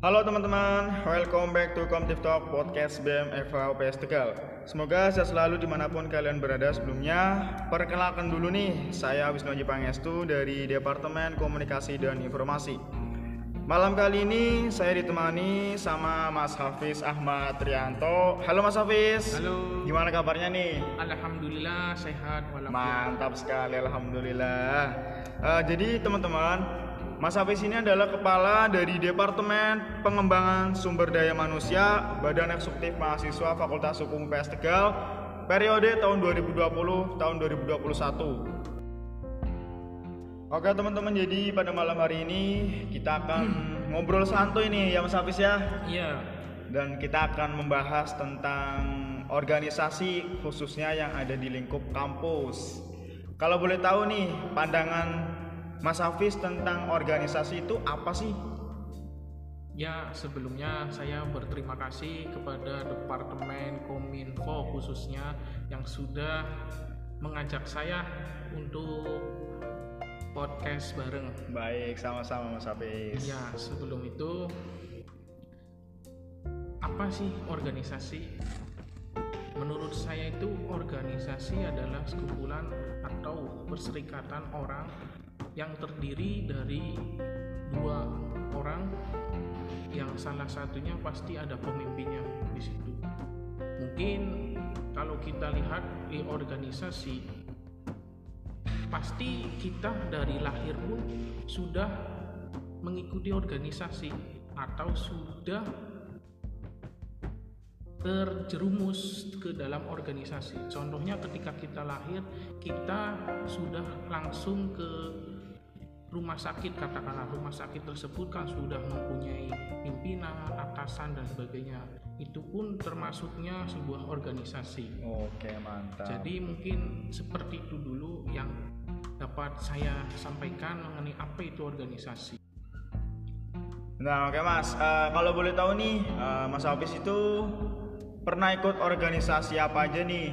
Halo teman-teman, welcome back to Komtif Talk Podcast BM FH UPS Tegal. Semoga sehat selalu di mana pun kalian berada sebelumnya. Perkenalkan dulu nih, saya Wisnu Haji Pangestu dari Departemen Komunikasi dan Informasi. Malam kali ini saya ditemani sama Mas Hafiz Ahmad Trianto. Halo Mas Hafiz. Halo. Gimana kabarnya nih? Alhamdulillah sehat walafiat. Mantap sekali, alhamdulillah. Eh, jadi teman-teman, Mas Hafiz ini adalah kepala dari Departemen Pengembangan Sumber Daya Manusia Badan Eksekutif Mahasiswa Fakultas Hukum PS Tegal periode tahun 2020 tahun 2021. Oke teman-teman, jadi pada malam hari ini kita akan ngobrol santuy nih ya Mas Hafiz ya Iya. dan kita akan membahas tentang organisasi khususnya yang ada di lingkup kampus. Kalau boleh tahu nih pandangan Mas Hafiz tentang organisasi itu apa sih? Ya, sebelumnya saya berterima kasih kepada Departemen Kominfo khususnya yang sudah mengajak saya untuk podcast bareng. Baik, sama-sama Mas Hafiz. Ya, sebelum itu apa sih organisasi? Menurut saya itu organisasi adalah sekumpulan atau perserikatan orang yang terdiri dari dua orang yang salah satunya pasti ada pemimpinnya di situ. Mungkin kalau kita lihat di organisasi pasti kita dari lahir pun sudah mengikuti organisasi atau sudah terjerumus ke dalam organisasi. Contohnya ketika kita lahir, kita sudah langsung ke rumah sakit katakanlah rumah sakit tersebut kan sudah mempunyai pimpinan, atasan dan sebagainya. Itu pun termasuknya sebuah organisasi. Oke, mantap. Jadi mungkin seperti itu dulu yang dapat saya sampaikan mengenai apa itu organisasi. Nah, oke Mas. Eh, kalau boleh tahu nih, eh, Mas Hafiz itu pernah ikut organisasi apa aja nih?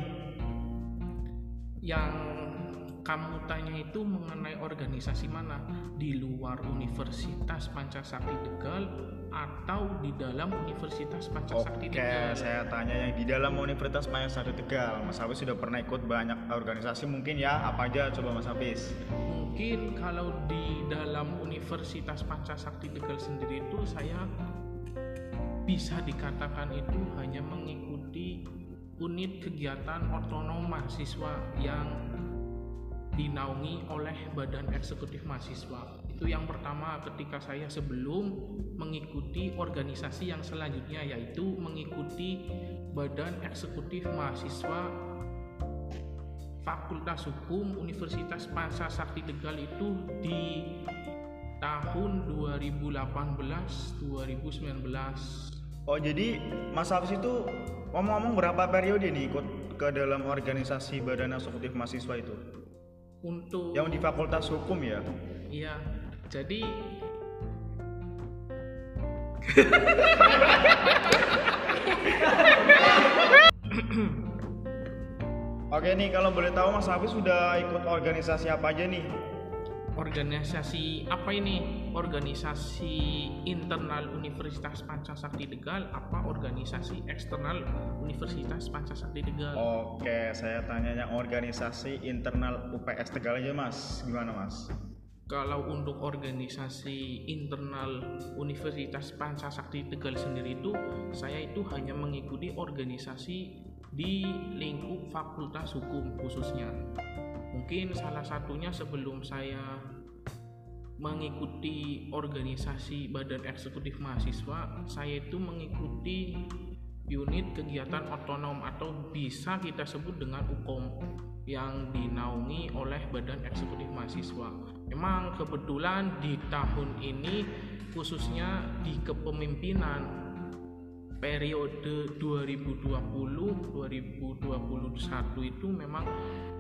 Yang kamu tanya itu mengenai organisasi mana? Di luar Universitas Pancasakti Tegal atau di dalam Universitas Pancasakti Oke, Tegal? saya tanya yang di dalam Universitas Pancasakti Tegal. Mas Hafiz sudah pernah ikut banyak organisasi mungkin ya? Apa aja coba Mas Hafiz? Mungkin kalau di dalam Universitas Pancasakti Tegal sendiri itu saya bisa dikatakan itu hanya mengikuti unit kegiatan otonom mahasiswa yang dinaungi oleh Badan Eksekutif Mahasiswa. Itu yang pertama ketika saya sebelum mengikuti organisasi yang selanjutnya yaitu mengikuti Badan Eksekutif Mahasiswa Fakultas Hukum Universitas Pancasakti Tegal itu di tahun 2018 2019 Oh jadi Mas Hafiz itu ngomong-ngomong berapa periode nih ikut ke dalam organisasi Badan Eksekutif Mahasiswa itu? Untuk Yang di Fakultas Hukum ya? iya jadi Oke nih kalau boleh tahu Mas Hafiz sudah ikut organisasi apa aja nih? Organisasi apa ini organisasi internal Universitas Pancasakti Tegal apa organisasi eksternal Universitas Pancasakti Tegal Oke, saya tanya yang organisasi internal UPS Tegal aja Mas. Gimana Mas? Kalau untuk organisasi internal Universitas Pancasakti Tegal sendiri itu, saya itu hanya mengikuti organisasi di lingkup Fakultas Hukum khususnya. Mungkin salah satunya sebelum saya mengikuti organisasi Badan Eksekutif Mahasiswa, saya itu mengikuti unit kegiatan otonom atau bisa kita sebut dengan UKOM yang dinaungi oleh Badan Eksekutif Mahasiswa. Memang kebetulan di tahun ini khususnya di kepemimpinan periode 2020 2021 itu memang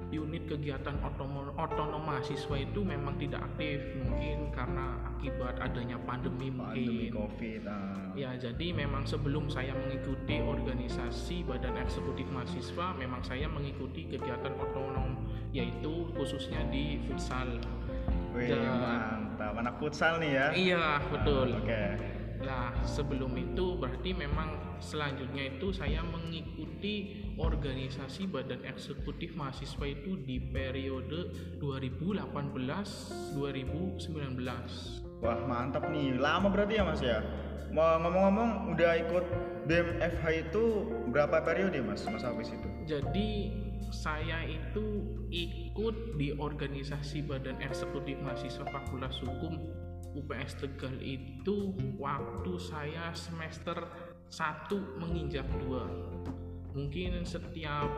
unit kegiatan otonom, otonom mahasiswa itu memang tidak aktif mungkin karena akibat adanya pandemi Pandemi mungkin Covid. ah. Ya, jadi memang sebelum saya mengikuti organisasi Badan Eksekutif Mahasiswa, memang saya mengikuti kegiatan otonom yaitu khususnya di futsal. Wih, Ya. mantap. Anak futsal nih ya. Iya, betul. Oke. Nah, sebelum itu berarti memang selanjutnya itu saya mengikuti organisasi badan eksekutif mahasiswa itu di periode 2018-2019. Wah mantap nih, lama berarti ya mas ya. Mau ngomong-ngomong, udah ikut BEM FH itu berapa periode mas, mas Hafiz itu? Jadi saya itu ikut di organisasi badan eksekutif mahasiswa Fakultas Hukum UPS Tegal itu waktu saya semester 1 menginjak 2 mungkin setiap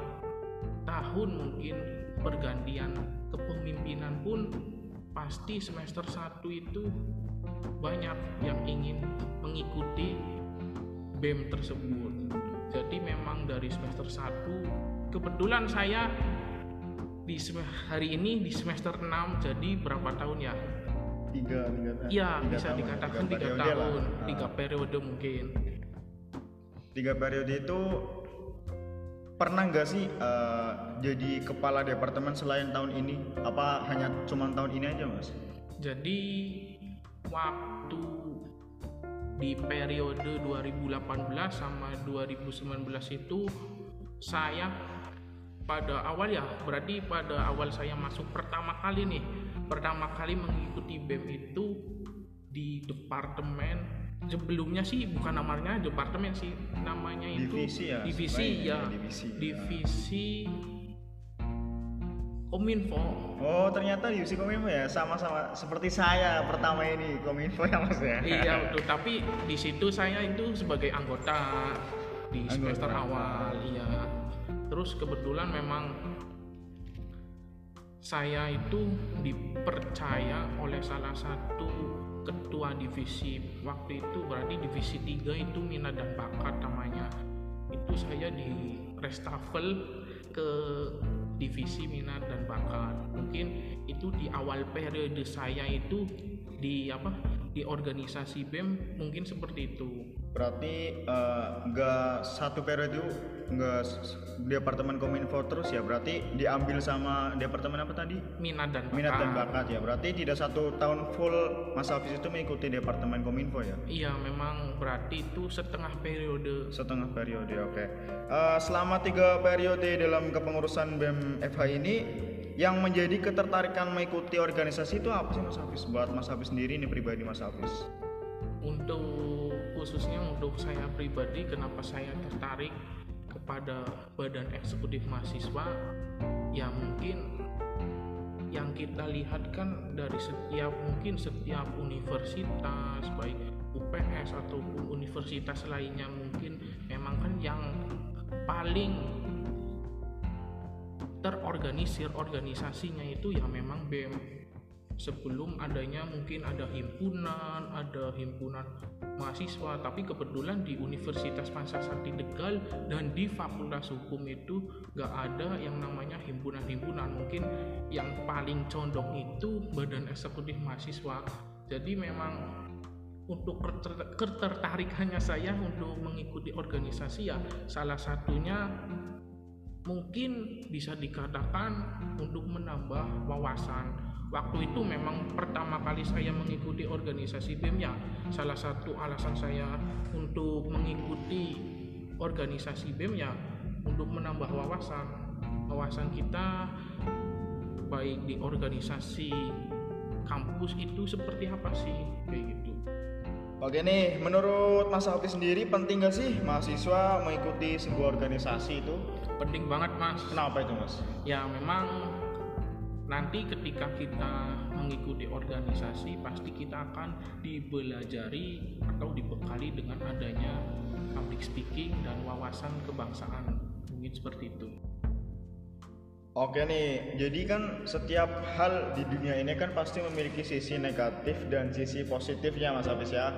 tahun mungkin pergantian kepemimpinan pun pasti semester 1 itu banyak yang ingin mengikuti BEM tersebut. Jadi memang dari semester 1 kebetulan saya di hari ini di semester 6 jadi berapa tahun ya tiga tiga Iya bisa tahun, dikatakan tiga, tiga tahun, lah. tiga ah. periode mungkin. Tiga periode itu pernah nggak sih uh, jadi kepala departemen selain tahun ini? Apa hanya cuma tahun ini aja mas? Jadi waktu di periode 2018 sama 2019 itu saya pada awal ya berarti pada awal saya masuk pertama kali nih pertama kali mengikuti BEM itu di departemen sebelumnya sih bukan namanya departemen sih namanya itu divisi ya divisi ya divisi, divisi Kominfo. Oh ternyata divisi Kominfo ya sama-sama seperti saya pertama ini Kominfo ya mas ya. Iya betul tapi di situ saya itu sebagai anggota di semester anggota. awal iya. Terus kebetulan memang saya itu dipercaya oleh salah satu ketua divisi. Waktu itu berarti divisi 3 itu minat dan bakat namanya. Itu saya di reshuffle ke divisi minat dan bakat. Mungkin itu di awal periode saya itu di apa di organisasi BEM mungkin seperti itu. Berarti enggak uh, satu periode enggak departemen kominfo terus ya berarti diambil sama departemen apa tadi? Minat dan bakat minat dan bakat. ya berarti tidak satu tahun full masa office itu mengikuti departemen kominfo ya? Iya memang berarti itu setengah periode. Setengah periode oke. Okay. uh, eh, selama tiga periode dalam kepengurusan BEM FH ini yang menjadi ketertarikan mengikuti organisasi itu apa sih Mas Hafiz? Buat Mas Hafiz sendiri ini pribadi Mas Hafiz. Untuk khususnya untuk saya pribadi kenapa saya tertarik kepada badan eksekutif mahasiswa ya mungkin yang kita lihat kan dari setiap mungkin setiap universitas baik UPS ataupun universitas lainnya mungkin memang kan yang paling terorganisir organisasinya itu ya memang BEM sebelum adanya mungkin ada himpunan, ada himpunan mahasiswa, tapi kebetulan di Universitas Pancasakti Tegal dan di Fakultas Hukum itu gak ada yang namanya himpunan-himpunan. Mungkin yang paling condong itu Badan Eksekutif Mahasiswa. Jadi memang untuk ketertarikannya saya untuk mengikuti organisasi ya salah satunya mungkin bisa dikatakan untuk menambah wawasan waktu itu memang pertama kali saya mengikuti organisasi BEM ya salah satu alasan saya untuk mengikuti organisasi BEM ya untuk menambah wawasan wawasan kita baik di organisasi kampus itu seperti apa sih kayak gitu Oke nih, menurut Mas Alfi sendiri penting gak sih mahasiswa mengikuti sebuah organisasi itu? Penting banget mas. Kenapa itu mas? Ya memang nanti ketika kita mengikuti organisasi pasti kita akan dibelajari atau dibekali dengan adanya public speaking dan wawasan kebangsaan mungkin seperti itu Oke nih, jadi kan setiap hal di dunia ini kan pasti memiliki sisi negatif dan sisi positifnya Mas Hafiz ya.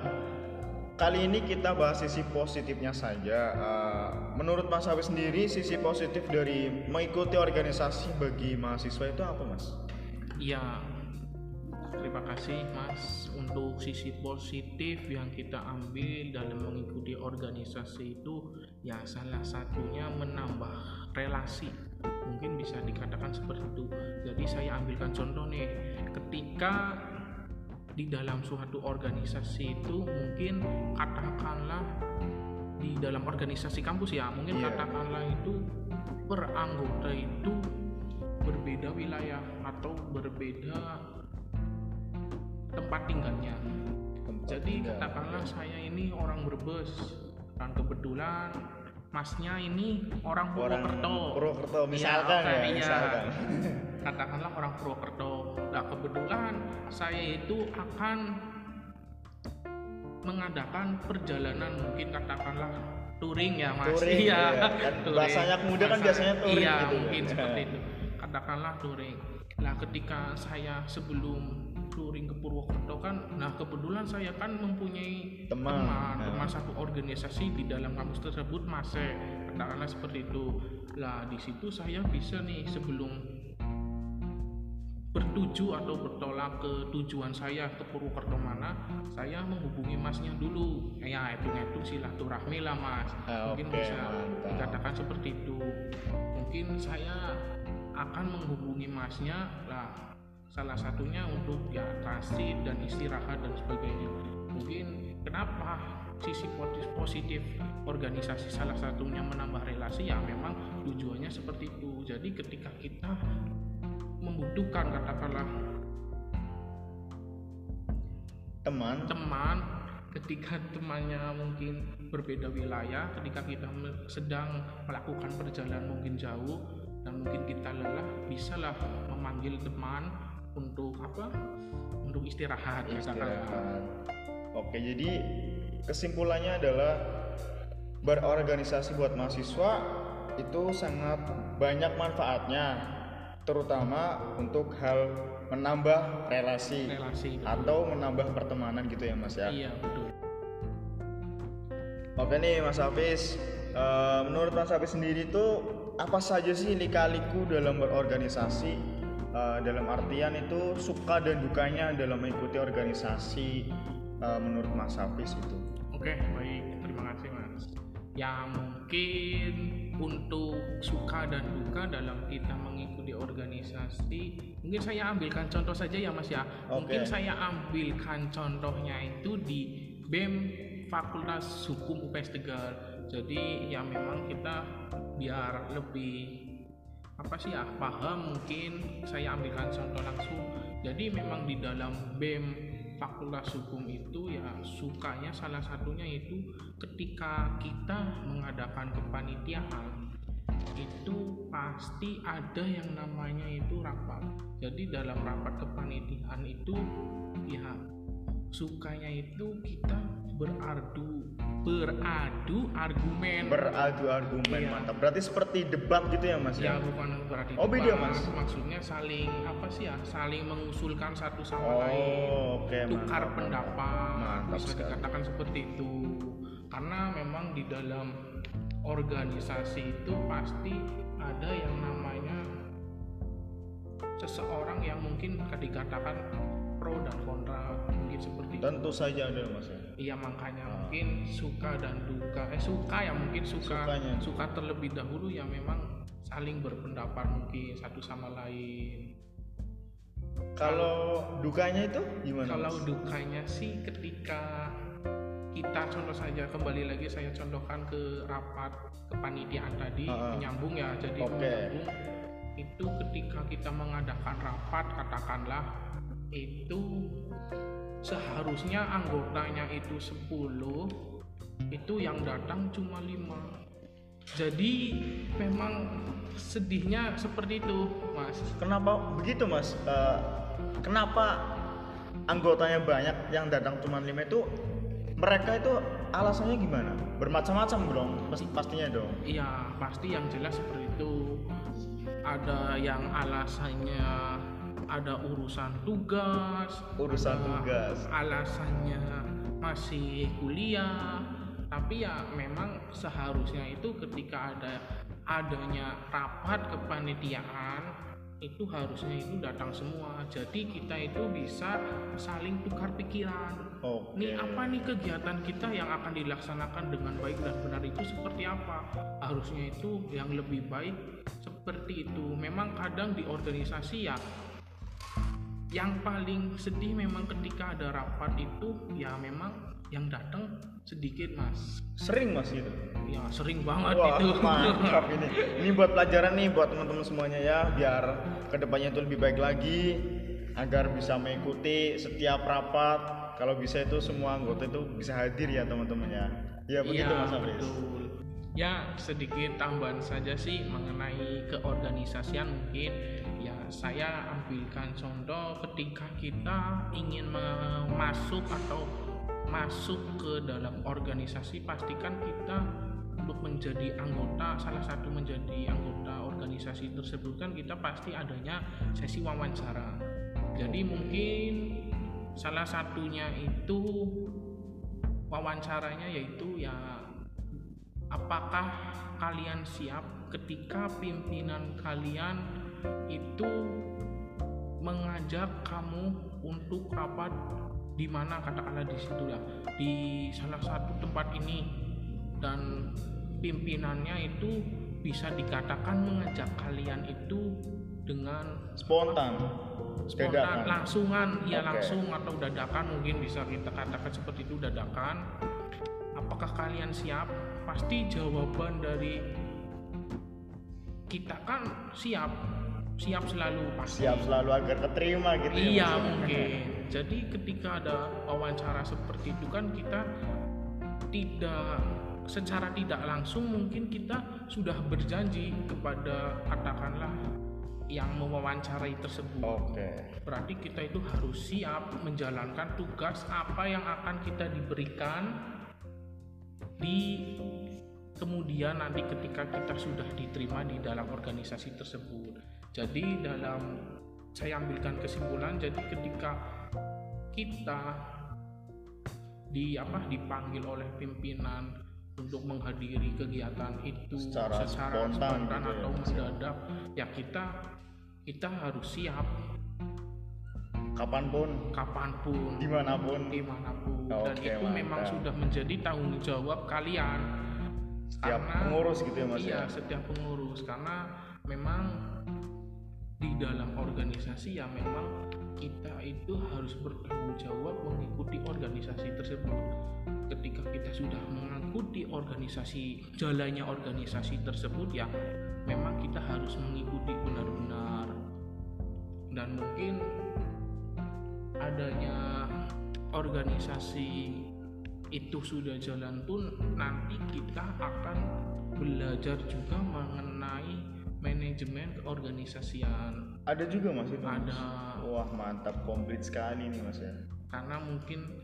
Kali ini kita bahas sisi positifnya saja. Uh, menurut Mas Hafiz sendiri, sisi positif dari mengikuti organisasi bagi mahasiswa itu apa, Mas? Iya, terima kasih Mas untuk sisi positif yang kita ambil dalam mengikuti organisasi itu ya salah satunya menambah relasi mungkin bisa dikatakan seperti itu jadi saya ambilkan contoh nih ketika di dalam suatu organisasi itu mungkin katakanlah di dalam organisasi kampus ya mungkin Iya. katakanlah itu per anggota itu berbeda wilayah atau berbeda tempat tinggalnya jadi katakanlah saya ini orang Brebes dan kebetulan masnya ini orang orang Purwokerto. Purwokerto Iya, misalkan oke, ya iya. misalkan Katakanlah orang Purwokerto. Nah kebetulan saya itu akan mengadakan perjalanan mungkin katakanlah touring ya mas. Touring, iya. iya. Kan bahasa anak muda kan biasanya touring Iya gitu ya. mungkin seperti itu. Katakanlah touring. Nah ketika saya sebelum touring ke Purwokerto kan, nah kebetulan saya kan mempunyai Teman. teman, Nah. teman satu organisasi di dalam kampus tersebut masih katakanlah seperti itu. Lah di situ saya bisa nih sebelum bertuju atau bertolak ke tujuan saya ke Purwokerto mana, saya menghubungi masnya dulu. Ya itu itu silaturahmi lah mas. Ah, Mungkin oke, bisa mantap. dikatakan seperti itu. Mungkin saya akan menghubungi masnya lah salah satunya untuk ya transit dan istirahat dan sebagainya. Mungkin kenapa sisi positif, positif organisasi salah satunya menambah relasi ya memang tujuannya seperti itu. Jadi ketika kita membutuhkan katakanlah. Teman. Teman ketika temannya mungkin berbeda wilayah ketika kita sedang melakukan perjalanan mungkin jauh dan mungkin kita lelah bisalah memanggil teman untuk apa? Untuk istirahat istirahat. Oke jadi kesimpulannya adalah berorganisasi buat mahasiswa itu sangat banyak manfaatnya terutama untuk hal menambah relasi relasi betul. atau menambah pertemanan gitu ya mas ya iya betul Oke nih Mas Hafiz, Eh, menurut Mas Hafiz sendiri tuh apa saja sih lika-liku dalam berorganisasi? Eh, dalam artian itu suka dan dukanya dalam mengikuti organisasi eh, menurut Mas Hafiz itu. Oke, baik. Terima kasih, Mas. Ya, mungkin untuk suka dan duka dalam kita mengikuti organisasi, mungkin saya ambilkan contoh saja ya, Mas ya. Mungkin Oke. saya ambilkan contohnya itu di BEM Fakultas Hukum UPS Tegal. Jadi ya memang kita biar lebih apa sih ya paham mungkin saya ambilkan contoh langsung jadi memang di dalam BEM Fakultas Hukum itu ya sukanya salah satunya itu ketika kita mengadakan kepanitiaan itu pasti ada yang namanya itu rapat jadi dalam rapat kepanitiaan itu ya sukanya itu kita beradu beradu argumen Beradu argumen Iya. mantap. Berarti seperti debat gitu ya Mas Ya ya? bukan berarti Oh, beda. Mas. Maksudnya saling apa sih ya? Saling mengusulkan satu sama Oh, lain, oke, tukar mantap, pendapat, Mantap bisa sekali. dikatakan seperti itu. Karena memang di dalam organisasi itu pasti ada yang namanya seseorang yang mungkin dikatakan pro dan kontra mungkin seperti itu. Tentu saja ada Mas ya. Iya makanya mungkin suka dan duka eh suka ya mungkin suka Sukanya. suka terlebih dahulu ya memang saling berpendapat mungkin satu sama lain. Kalau dukanya itu gimana? Kalau Mas? dukanya sih ketika kita contoh saja kembali lagi saya contohkan ke rapat kepanitiaan tadi ah. menyambung ya jadi Oke. menyambung itu ketika kita mengadakan rapat katakanlah itu seharusnya anggotanya itu 10 itu yang datang cuma lima jadi memang sedihnya seperti itu mas Kenapa begitu Mas? Eh, kenapa anggotanya banyak yang datang cuma lima itu mereka itu alasannya gimana? Bermacam-macam dong, pas- pastinya dong. Iya, pasti yang jelas seperti itu. Ada yang alasannya ada urusan tugas, Urusan ada tugas. alasannya masih kuliah. Tapi ya memang seharusnya itu ketika ada adanya rapat kepanitiaan itu harusnya itu datang semua. Jadi kita itu bisa saling tukar pikiran. Oke. Nih apa nih kegiatan kita yang akan dilaksanakan dengan baik dan benar itu seperti apa? Harusnya itu yang lebih baik seperti itu. Memang kadang di organisasi ya yang paling sedih memang ketika ada rapat itu ya memang yang datang sedikit mas Sering mas gitu. ya sering banget Wah, itu mantap ini. Ini buat pelajaran nih buat teman-teman semuanya ya, biar ke depannya itu lebih baik lagi, agar bisa mengikuti setiap rapat. Kalau bisa itu semua anggota itu bisa hadir ya teman-teman ya. Ya begitu Iya, mas Hafiz. betul. Ya sedikit tambahan saja sih mengenai keorganisasian mungkin ya saya ambilkan contoh ketika kita ingin masuk atau masuk ke dalam organisasi pastikan kita untuk menjadi anggota salah satu menjadi anggota organisasi tersebut kan kita pasti adanya sesi wawancara. Jadi mungkin salah satunya itu wawancaranya yaitu ya apakah kalian siap ketika pimpinan kalian itu mengajak kamu untuk rapat di mana katakanlah di situ ya di salah satu tempat ini dan pimpinannya itu bisa dikatakan mengajak kalian itu dengan Spontan. spontan Dadakan. langsungan ya Oke. langsung atau dadakan mungkin bisa kita katakan seperti itu dadakan apakah kalian siap pasti jawaban dari kita kan siap siap selalu pasti Siap selalu agar keterima gitu ya. iya Mas? mungkin jadi ketika ada wawancara seperti itu kan kita tidak secara tidak langsung mungkin kita sudah berjanji kepada katakanlah yang mewawancarai tersebut Oke. Berarti kita itu harus siap menjalankan tugas apa yang akan kita diberikan di kemudian nanti ketika kita sudah diterima di dalam organisasi tersebut. Jadi dalam saya ambilkan kesimpulan jadi ketika kita di apa dipanggil oleh pimpinan untuk menghadiri kegiatan itu Secara spontan gitu ya, atau Mas ya. mendadak ya kita kita harus siap. Kapan pun, kapan pun. Di mana pun, di mana pun. Dan Oke, itu memang mantap. sudah menjadi tanggung jawab kalian. Setiap Karena- pengurus gitu ya mas iya ya. setiap pengurus. Karena memang di dalam organisasi ya memang kita itu harus bertanggung jawab mengikuti organisasi tersebut. Ketika kita sudah mengikuti organisasi jalannya organisasi tersebut ya memang kita harus mengikuti benar-benar. Dan mungkin adanya organisasi itu sudah jalan pun nanti kita akan belajar juga mengenai manajemen keorganisasian Ada juga mas itu. Ada Wah mantap, komplit sekali nih mas ya. karena mungkin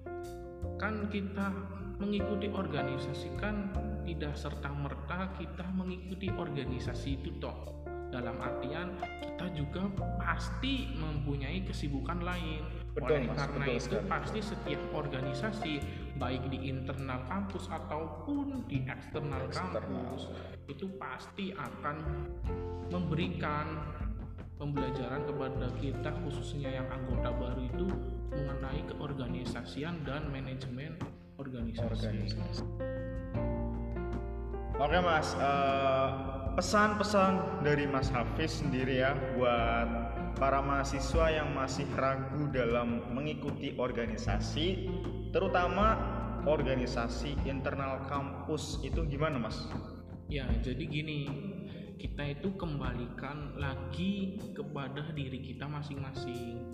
kan kita mengikuti organisasi kan tidak serta merta kita mengikuti organisasi itu toh dalam artian kita juga pasti mempunyai kesibukan lain Betul, oleh Mas, karena betul itu sekali. pasti setiap organisasi baik di internal kampus ataupun di eksternal, Eksternal. kampus itu pasti akan memberikan pembelajaran kepada kita khususnya yang anggota baru itu mengenai keorganisasian dan manajemen organisasi. Organisasi. Oke mas, eh, pesan-pesan dari Mas Hafiz sendiri ya buat para mahasiswa yang masih ragu dalam mengikuti organisasi, terutama organisasi internal kampus itu gimana mas? Ya, jadi gini, kita itu kembalikan lagi kepada diri kita masing-masing.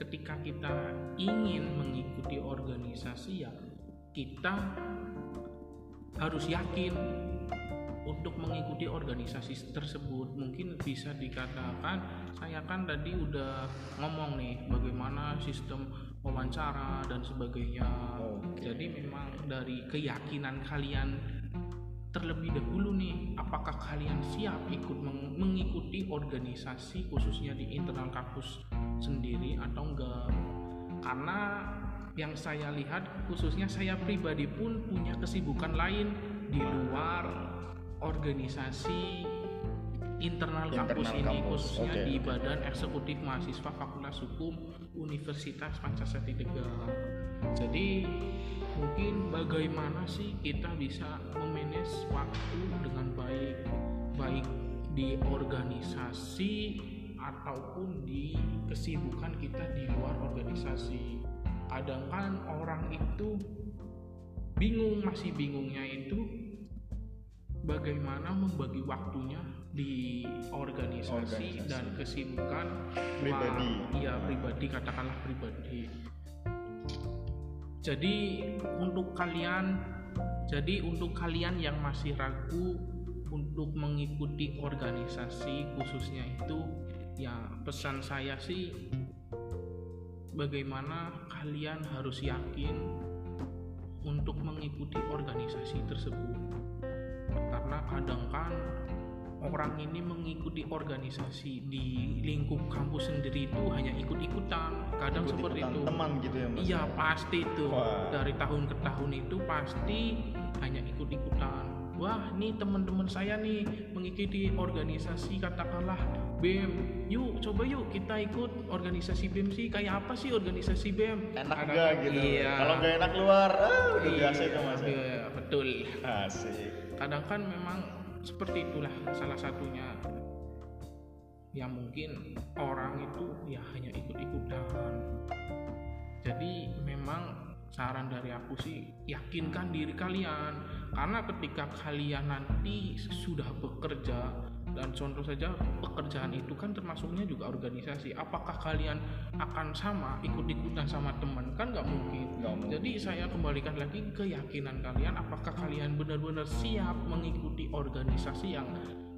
Ketika kita ingin mengikuti organisasi ya, kita harus yakin untuk mengikuti organisasi tersebut. Mungkin bisa dikatakan saya kan tadi udah ngomong nih bagaimana sistem wawancara dan sebagainya. Oke. Jadi memang dari keyakinan kalian terlebih dahulu nih apakah kalian siap ikut meng- mengikuti organisasi khususnya di internal kampus sendiri atau enggak karena yang saya lihat khususnya saya pribadi pun punya kesibukan lain di luar organisasi internal, kampus Internal ini kampus, khususnya oke, di. Badan Eksekutif Mahasiswa Fakultas Hukum Universitas Pancasila Tegal. Jadi mungkin bagaimana sih kita bisa memanage waktu dengan baik baik di organisasi ataupun di kesibukan kita di luar organisasi. Kadang kan orang itu bingung, masih bingungnya itu bagaimana membagi waktunya di organisasi, Organisasi. dan kesibukan Pribadi. Iya, pribadi katakanlah pribadi. Jadi untuk kalian jadi untuk kalian yang masih ragu untuk mengikuti organisasi khususnya itu ya pesan saya sih bagaimana kalian harus yakin untuk mengikuti organisasi tersebut karena kadang kan orang ini mengikuti organisasi di lingkup kampus sendiri itu hanya ikut-ikutan kadang seperti Ikut-ikutan itu teman gitu ya mas Iya pasti itu Wah. dari tahun ke tahun itu pasti hanya ikut-ikutan. Wah, nih teman-teman saya nih mengikuti organisasi katakanlah BEM. Yuk, coba yuk kita ikut organisasi BEM sih. Kayak apa sih organisasi BEM? enak Kadang- gak gitu Iya. kalau gak enak keluar ah, udah Iya, biasa itu mas ya. Iya, betul. asik Kadang kan memang seperti itulah salah satunya. Ya mungkin orang itu ya hanya ikut-ikutan. Jadi memang saran dari aku sih yakinkan diri kalian karena ketika kalian nanti sudah bekerja dan contoh saja pekerjaan itu kan termasuknya juga organisasi. Apakah kalian akan sama ikut-ikutan sama teman? Kan nggak mungkin. Mungkin. jadi saya kembalikan lagi ke keyakinan kalian apakah kalian benar-benar siap mengikuti organisasi yang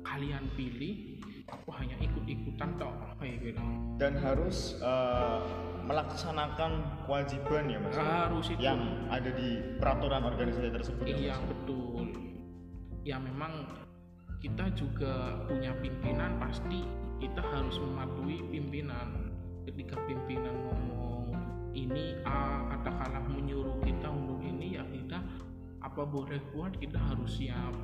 kalian pilih? Atau hanya ikut-ikutan toh kayak gitu dan harus eh, melaksanakan kewajiban ya mas? Harus itu. Yang ada di peraturan organisasi tersebut ya, Iya Mas? betul. Ya memang kita juga punya pimpinan pasti kita harus mematuhi pimpinan. Ketika pimpinan ngomong ini A katakanlah menyuruh kita untuk ini ya kita apa boleh buat kita harus siap.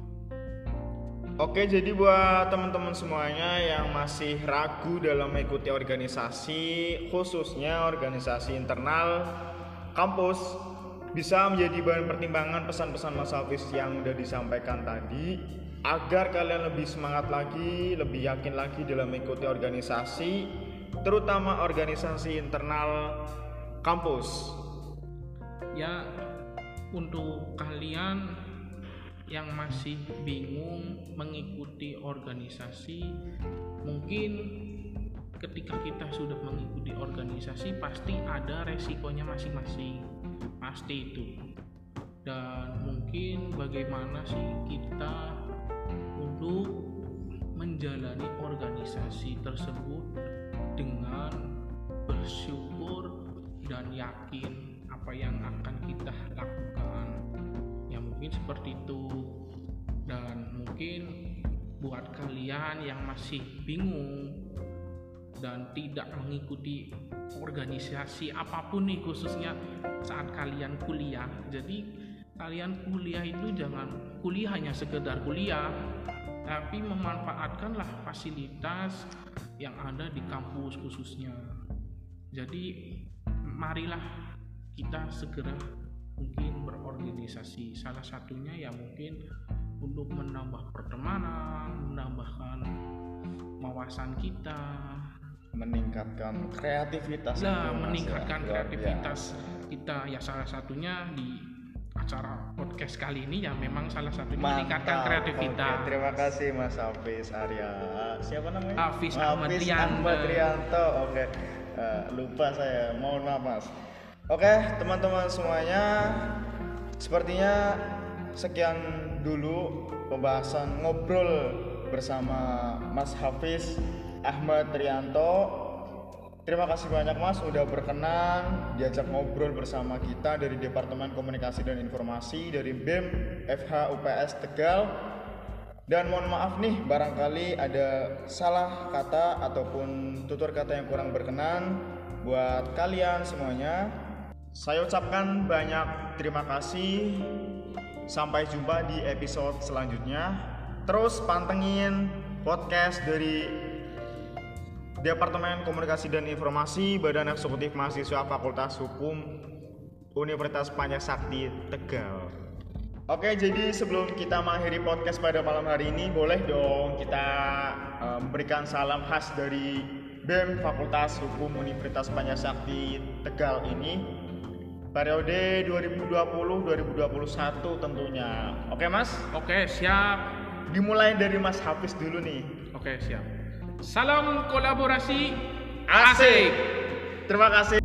Oke, jadi buat teman-teman semuanya yang masih ragu dalam mengikuti organisasi, khususnya organisasi internal kampus, bisa menjadi bahan pertimbangan pesan-pesan Mas Hafiz yang udah disampaikan tadi, agar kalian lebih semangat lagi, lebih yakin lagi dalam mengikuti organisasi, terutama organisasi internal kampus. Ya untuk kalian yang masih bingung mengikuti organisasi mungkin ketika kita sudah mengikuti organisasi pasti ada resikonya masing-masing pasti itu dan mungkin bagaimana sih kita untuk menjalani organisasi tersebut dengan bersyukur dan yakin apa yang akan kita lakukan. Ya mungkin seperti itu. Dan mungkin buat kalian yang masih bingung dan tidak mengikuti organisasi apa pun nih khususnya saat kalian kuliah jadi kalian kuliah itu jangan kuliah hanya sekedar kuliah tapi memanfaatkanlah fasilitas yang ada di kampus khususnya jadi marilah kita segera mungkin berorganisasi salah satunya ya mungkin untuk menambah pertemanan menambahkan wawasan kita Meningkatkan kreativitas. nah ya. meningkatkan Luar kreativitas kita ya salah satunya di acara podcast kali ini ya memang salah satunya meningkatkan kreativitas Oke, terima kasih Mas Hafiz Arya. Siapa namanya? Hafiz Ahmad Rianto. Ahmad Rianto. Oke. Eh, lupa saya. Mohon maaf, Mas. Oke, teman-teman semuanya. Sepertinya sekian dulu pembahasan ngobrol bersama Mas Hafiz Ahmad Rianto. Terima kasih banyak Mas udah berkenan diajak ngobrol bersama kita dari Departemen Komunikasi dan Informasi dari BEM FH UPS Tegal. Dan mohon maaf nih barangkali ada salah kata ataupun tutur kata yang kurang berkenan buat kalian semuanya. Saya ucapkan banyak terima kasih. Sampai jumpa di episode selanjutnya. Terus pantengin podcast dari Departemen Komunikasi dan Informasi Badan Eksekutif Mahasiswa Fakultas Hukum Universitas Pancasakti Tegal. Oke, jadi sebelum kita mengakhiri podcast pada malam hari ini, boleh dong kita eh, memberikan salam khas dari BEM Fakultas Hukum Universitas Pancasakti Tegal ini periode 2020-2021 tentunya. Oke Mas, Oke, siap. dimulai dari Mas Hafiz dulu nih. Oke, siap. Salam kolaborasi Asik. Terima kasih.